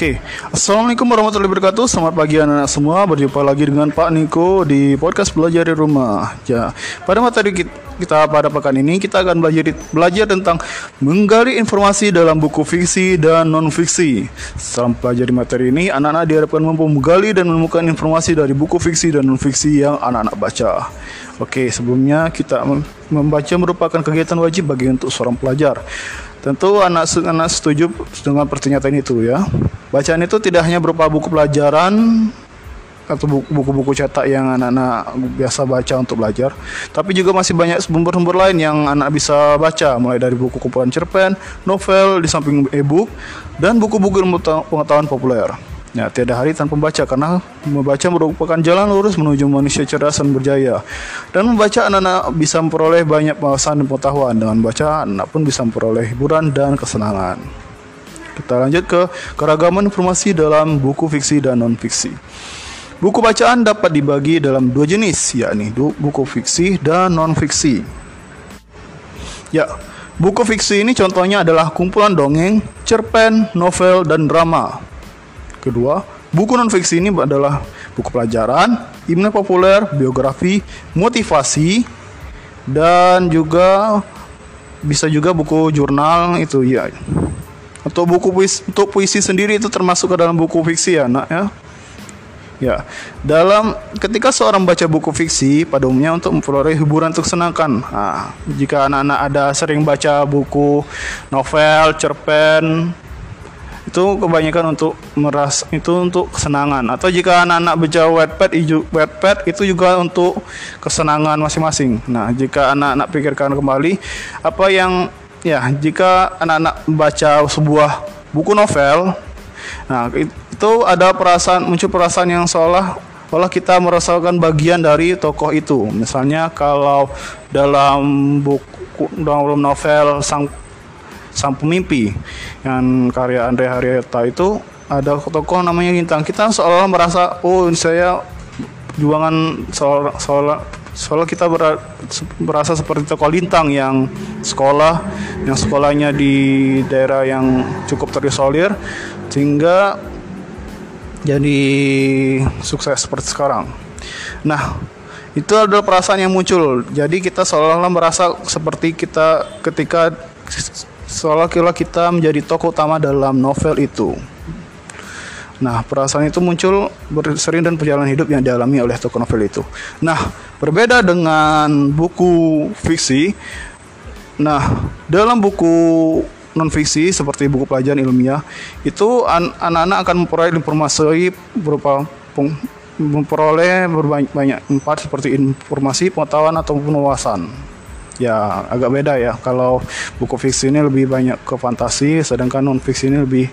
Oke, Assalamualaikum warahmatullahi wabarakatuh. Selamat pagi anak-anak semua. Berjumpa lagi dengan Pak Niko di podcast belajar di rumah. Ya, pada materi kita, pada pekan ini kita akan belajar belajar tentang menggali informasi dalam buku fiksi dan non fiksi. Setelah belajar di materi ini, anak-anak diharapkan mampu menggali dan menemukan informasi dari buku fiksi dan non fiksi yang anak-anak baca. Oke, sebelumnya kita membaca merupakan kegiatan wajib bagi untuk seorang pelajar. Tentu anak anak setuju dengan pernyataan itu ya. Bacaan itu tidak hanya berupa buku pelajaran atau buku-buku cetak yang anak-anak biasa baca untuk belajar, tapi juga masih banyak sumber-sumber lain yang anak bisa baca, mulai dari buku kumpulan cerpen, novel, di samping e-book, dan buku-buku pengetahuan populer. Ya, tiada hari tanpa membaca karena membaca merupakan jalan lurus menuju manusia cerdas dan berjaya. Dan membaca anak-anak bisa memperoleh banyak pengetahuan dan pengetahuan. Dengan baca, anak pun bisa memperoleh hiburan dan kesenangan. Kita lanjut ke keragaman informasi dalam buku fiksi dan non fiksi. Buku bacaan dapat dibagi dalam dua jenis, yakni buku fiksi dan non fiksi. Ya, buku fiksi ini contohnya adalah kumpulan dongeng, cerpen, novel, dan drama. Kedua, buku non-fiksi ini adalah buku pelajaran, ilmu populer, biografi, motivasi, dan juga bisa juga buku jurnal itu ya. Atau buku puisi, untuk puisi sendiri itu termasuk ke dalam buku fiksi ya, nak ya. Ya, dalam ketika seorang baca buku fiksi pada umumnya untuk memperoleh hiburan untuk senangkan. Nah, jika anak-anak ada sering baca buku novel, cerpen, itu kebanyakan untuk meras itu untuk kesenangan. Atau jika anak-anak baca wetpad wetpad itu juga untuk kesenangan masing-masing. Nah jika anak-anak pikirkan kembali apa yang ya jika anak-anak baca sebuah buku novel nah itu ada perasaan muncul perasaan yang seolah olah kita merasakan bagian dari tokoh itu. Misalnya kalau dalam buku dalam novel sang Sang Pemimpi yang karya Andre Haryata itu ada tokoh namanya Gintang. Kita seolah merasa oh saya juangan soal soal kita berasa seperti tokoh lintang yang sekolah yang sekolahnya di daerah yang cukup terisolir sehingga jadi sukses seperti sekarang. Nah, itu adalah perasaan yang muncul. Jadi kita seolah-olah merasa seperti kita ketika seolah-olah kita menjadi tokoh utama dalam novel itu. Nah, perasaan itu muncul sering dan perjalanan hidup yang dialami oleh tokoh novel itu. Nah, berbeda dengan buku fiksi. Nah, dalam buku non fiksi seperti buku pelajaran ilmiah itu anak-anak akan memperoleh informasi berupa memperoleh berbanyak banyak empat seperti informasi, pengetahuan ataupun wawasan ya agak beda ya. Kalau buku fiksi ini lebih banyak ke fantasi, sedangkan non fiksi ini lebih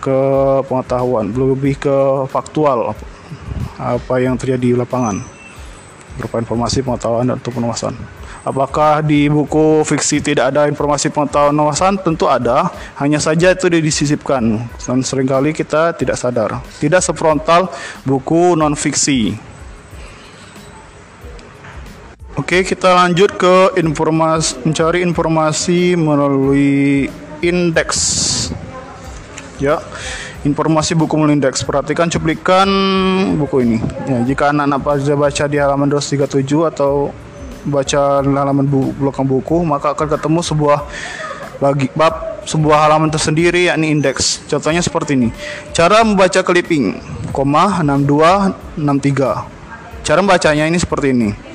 ke pengetahuan, lebih ke faktual apa yang terjadi di lapangan berupa informasi pengetahuan atau penguasaan. Apakah di buku fiksi tidak ada informasi pengetahuan wawasan? Tentu ada, hanya saja itu disisipkan dan sering kali kita tidak sadar. Tidak sefrontal buku non fiksi. Oke, kita lanjut ke informasi mencari informasi melalui indeks. Ya. Informasi buku melalui indeks. Perhatikan cuplikan buku ini. Ya, jika anak-anak baca baca di halaman 237 atau baca halaman bu belakang buku, maka akan ketemu sebuah bagi bab sebuah halaman tersendiri yakni indeks. Contohnya seperti ini. Cara membaca clipping, koma 6263. Cara membacanya ini seperti ini.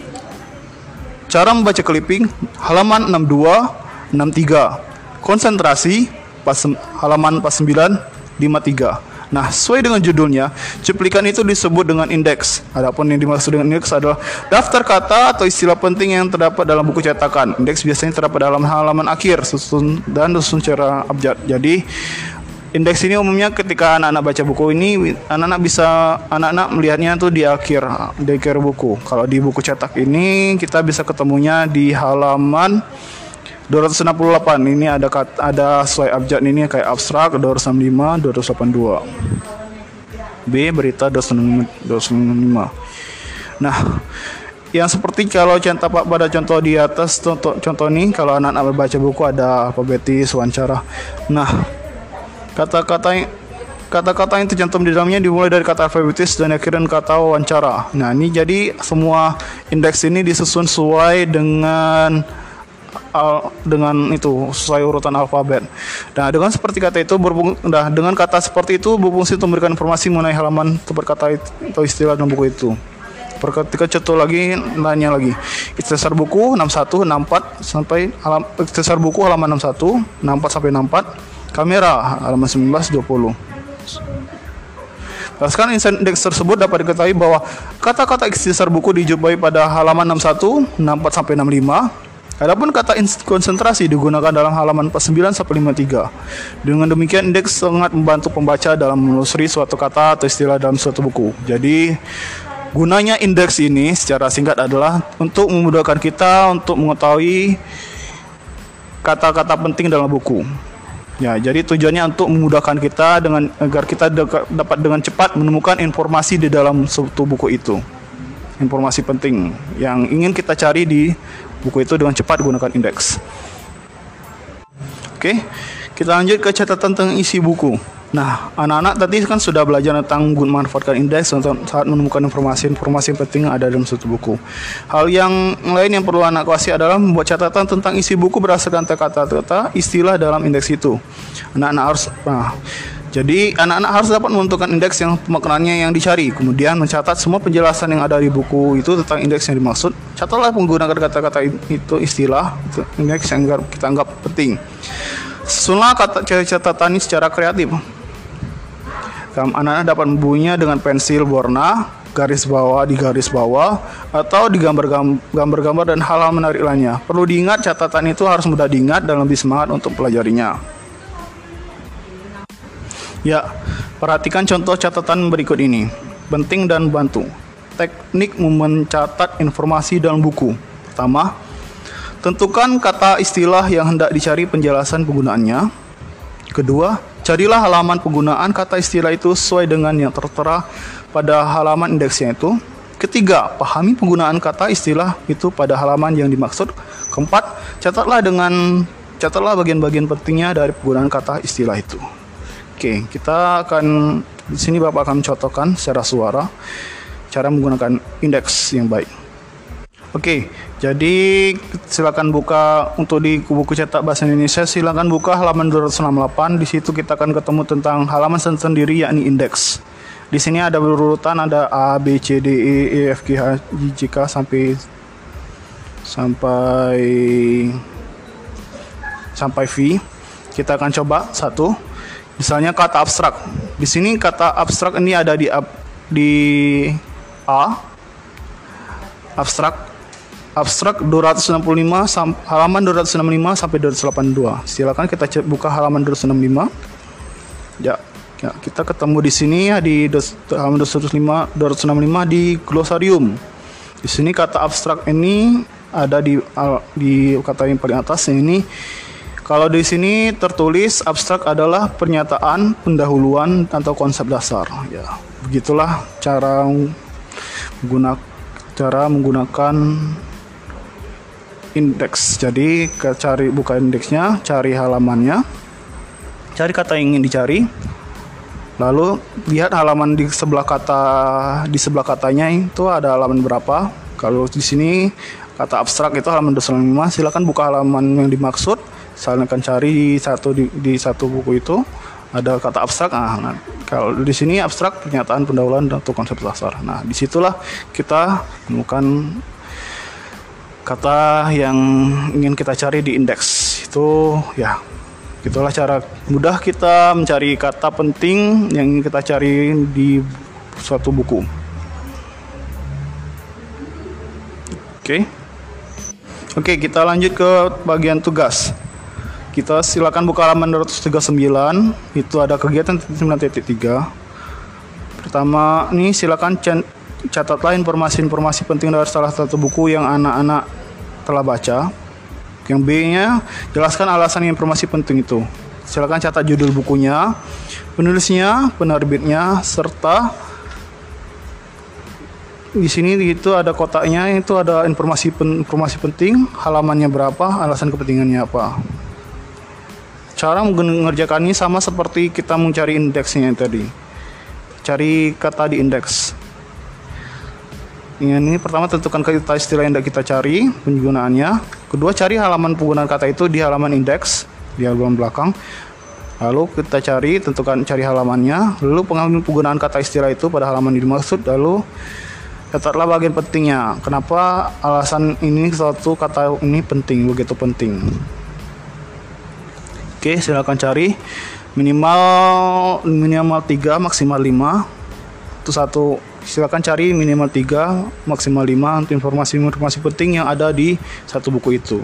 Cara membaca clipping halaman 62 63. Konsentrasi pas halaman 49 53. Nah, sesuai dengan judulnya, cuplikan itu disebut dengan indeks. Adapun yang dimaksud dengan indeks adalah daftar kata atau istilah penting yang terdapat dalam buku cetakan. Indeks biasanya terdapat dalam halaman akhir, susun dan susun secara abjad. Jadi, indeks ini umumnya ketika anak-anak baca buku ini anak-anak bisa anak-anak melihatnya tuh di akhir di akhir buku. Kalau di buku cetak ini kita bisa ketemunya di halaman 268. Ini ada ada slide abjad ini kayak abstrak 265 282. B berita 265. Nah, yang seperti kalau contoh pada contoh di atas contoh contoh ini kalau anak-anak membaca buku ada alfabetis wawancara. Nah, kata-kata kata-kata yang tercantum di dalamnya dimulai dari kata alfabetis dan akhirnya kata wawancara. Nah, ini jadi semua indeks ini disusun sesuai dengan al, dengan itu sesuai urutan alfabet. Nah, dengan seperti kata itu berfung, nah, dengan kata seperti itu berfungsi untuk memberikan informasi mengenai halaman tempat kata atau istilah dalam buku itu. Perketika contoh lagi lainnya lagi. Ikhtisar buku 61 64 sampai alam ikhtisar buku halaman 61 64 sampai 64 kamera halaman 19 20. Berdasarkan indeks tersebut dapat diketahui bahwa kata-kata ikhtisar buku dijumpai pada halaman 61, 64 sampai 65. Adapun kata konsentrasi digunakan dalam halaman 49 sampai 53. Dengan demikian indeks sangat membantu pembaca dalam menelusuri suatu kata atau istilah dalam suatu buku. Jadi Gunanya indeks ini secara singkat adalah untuk memudahkan kita untuk mengetahui kata-kata penting dalam buku. Ya, jadi tujuannya untuk memudahkan kita dengan agar kita dapat dengan cepat menemukan informasi di dalam suatu buku itu. Informasi penting yang ingin kita cari di buku itu dengan cepat gunakan indeks. Oke, kita lanjut ke catatan tentang isi buku. Nah, anak-anak tadi kan sudah belajar tentang memanfaatkan indeks untuk saat menemukan informasi-informasi penting yang ada dalam suatu buku. Hal yang lain yang perlu anak kuasai adalah membuat catatan tentang isi buku berdasarkan kata-kata istilah dalam indeks itu. Anak-anak harus nah, jadi anak-anak harus dapat menentukan indeks yang maknanya yang dicari, kemudian mencatat semua penjelasan yang ada di buku itu tentang indeks yang dimaksud. Catatlah menggunakan kata-kata itu istilah itu indeks yang kita anggap penting. Susunlah kata catatan ini secara kreatif anak-anak dapat membuinya dengan pensil warna, garis bawah di garis bawah, atau di gambar-gambar dan hal-hal menarik lainnya. Perlu diingat catatan itu harus mudah diingat dan lebih semangat untuk pelajarinya. Ya, perhatikan contoh catatan berikut ini. Penting dan bantu. Teknik mencatat informasi dalam buku. Pertama, tentukan kata istilah yang hendak dicari penjelasan penggunaannya. Kedua, Carilah halaman penggunaan kata istilah itu sesuai dengan yang tertera pada halaman indeksnya itu. Ketiga, pahami penggunaan kata istilah itu pada halaman yang dimaksud. Keempat, catatlah dengan catatlah bagian-bagian pentingnya dari penggunaan kata istilah itu. Oke, kita akan di sini Bapak akan mencontohkan secara suara cara menggunakan indeks yang baik. Oke, jadi silakan buka untuk di buku cetak bahasa Indonesia silakan buka halaman 268. Di situ kita akan ketemu tentang halaman sendiri yakni indeks. Di sini ada berurutan ada A, B, C, D, E, E, F, G, H, I, J, K sampai sampai sampai V. Kita akan coba satu. Misalnya kata abstrak. Di sini kata abstrak ini ada di di A abstrak abstrak 265 halaman 265 sampai 282. Silakan kita buka halaman 265. Ya, ya kita ketemu di sini ya di halaman 265 265 di glosarium. Di sini kata abstrak ini ada di di kata yang paling atas ini kalau di sini tertulis abstrak adalah pernyataan pendahuluan atau konsep dasar ya begitulah cara menggunakan cara menggunakan indeks. Jadi ke cari buka indeksnya, cari halamannya, cari kata yang ingin dicari. Lalu lihat halaman di sebelah kata di sebelah katanya itu ada halaman berapa. Kalau di sini kata abstrak itu halaman 205, silakan buka halaman yang dimaksud. Saya akan cari satu di, di satu buku itu ada kata abstrak. Nah, nah kalau di sini abstrak pernyataan pendahuluan atau konsep dasar. Nah, di situlah kita menemukan kata yang ingin kita cari di indeks itu ya itulah cara mudah kita mencari kata penting yang ingin kita cari di suatu buku. Oke. Oke kita lanjut ke bagian tugas. Kita silakan buka halaman 239 itu ada kegiatan 9.3 pertama ini silakan catatlah informasi-informasi penting dari salah satu buku yang anak-anak telah baca. Yang B-nya, jelaskan alasan informasi penting itu. Silakan catat judul bukunya, penulisnya, penerbitnya, serta di sini itu ada kotaknya itu ada informasi pen, informasi penting halamannya berapa alasan kepentingannya apa cara mengerjakan ini sama seperti kita mencari indeksnya tadi cari kata di indeks ini pertama tentukan kata istilah yang kita cari penggunaannya. Kedua cari halaman penggunaan kata itu di halaman indeks di halaman belakang. Lalu kita cari tentukan cari halamannya. Lalu penggunaan kata istilah itu pada halaman yang dimaksud. Lalu catatlah bagian pentingnya. Kenapa alasan ini suatu kata ini penting begitu penting? Oke silakan cari. Minimal minimal 3 maksimal 5 itu satu silakan cari minimal 3 maksimal 5 untuk informasi-informasi penting yang ada di satu buku itu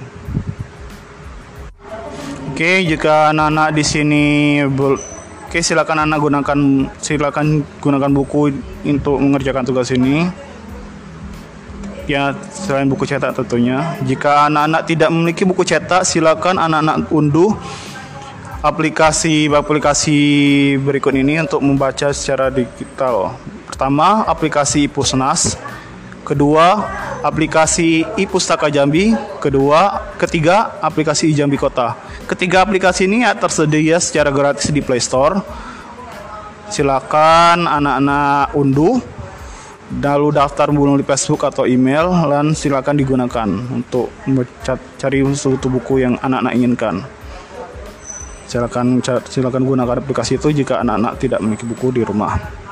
Oke, jika anak-anak di sini Oke, silakan anak gunakan silakan gunakan buku untuk mengerjakan tugas ini. Ya, selain buku cetak tentunya. Jika anak-anak tidak memiliki buku cetak, silakan anak-anak unduh aplikasi aplikasi berikut ini untuk membaca secara digital. Pertama, aplikasi Pusnas. Kedua, aplikasi e-pustaka Jambi. Kedua, ketiga, aplikasi Jambi Kota. Ketiga aplikasi ini ya tersedia secara gratis di Play Store. Silakan anak-anak unduh lalu daftar melalui Facebook atau email dan silakan digunakan untuk mencari suatu buku yang anak-anak inginkan. Silakan silakan gunakan aplikasi itu jika anak-anak tidak memiliki buku di rumah.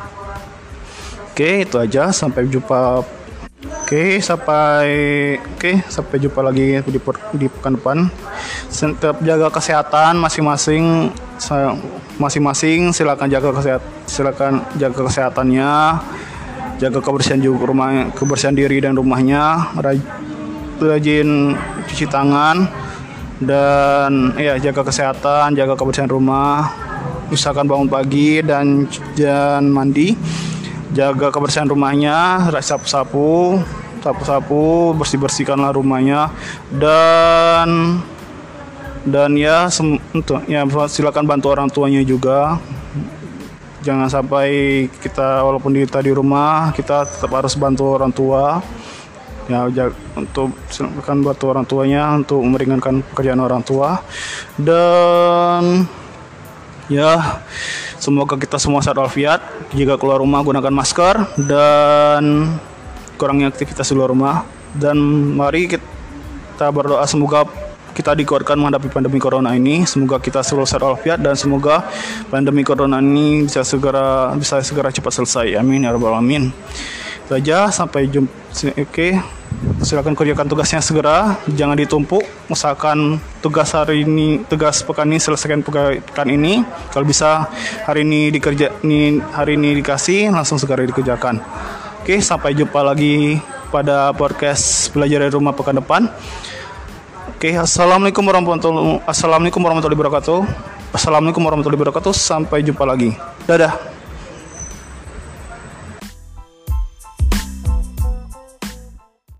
Oke, itu aja. Sampai jumpa Oke, sampai oke, sampai jumpa lagi di di pekan depan. Tetap jaga kesehatan masing-masing masing-masing silakan jaga kesehatan silakan jaga kesehatannya. Jaga kebersihan juga rumah kebersihan diri dan rumahnya. Rajin cuci tangan dan ya jaga kesehatan, jaga kebersihan rumah. Usahakan bangun pagi dan dan mandi jaga kebersihan rumahnya sapu-sapu sapu-sapu bersih-bersihkanlah rumahnya. Dan dan ya untuk ya silakan bantu orang tuanya juga. Jangan sampai kita walaupun kita di rumah kita tetap harus bantu orang tua. Ya untuk silakan bantu orang tuanya untuk meringankan pekerjaan orang tua. Dan ya semoga kita semua sehat walafiat jika keluar rumah gunakan masker dan kurangi aktivitas di luar rumah dan mari kita berdoa semoga kita dikuatkan menghadapi pandemi corona ini. Semoga kita selalu sehat walafiat dan semoga pandemi corona ini bisa segera bisa segera cepat selesai. Amin ya rabbal alamin. Saja sampai jumpa. Oke. Okay silakan kerjakan tugasnya segera jangan ditumpuk. Usahakan tugas hari ini tugas pekan ini selesaikan pekan ini. Kalau bisa hari ini dikerja ini hari ini dikasih langsung segera dikerjakan. Oke sampai jumpa lagi pada podcast belajar dari rumah pekan depan. Oke assalamualaikum warahmatullahi assalamualaikum warahmatullahi wabarakatuh. Assalamualaikum warahmatullahi wabarakatuh. Sampai jumpa lagi. Dadah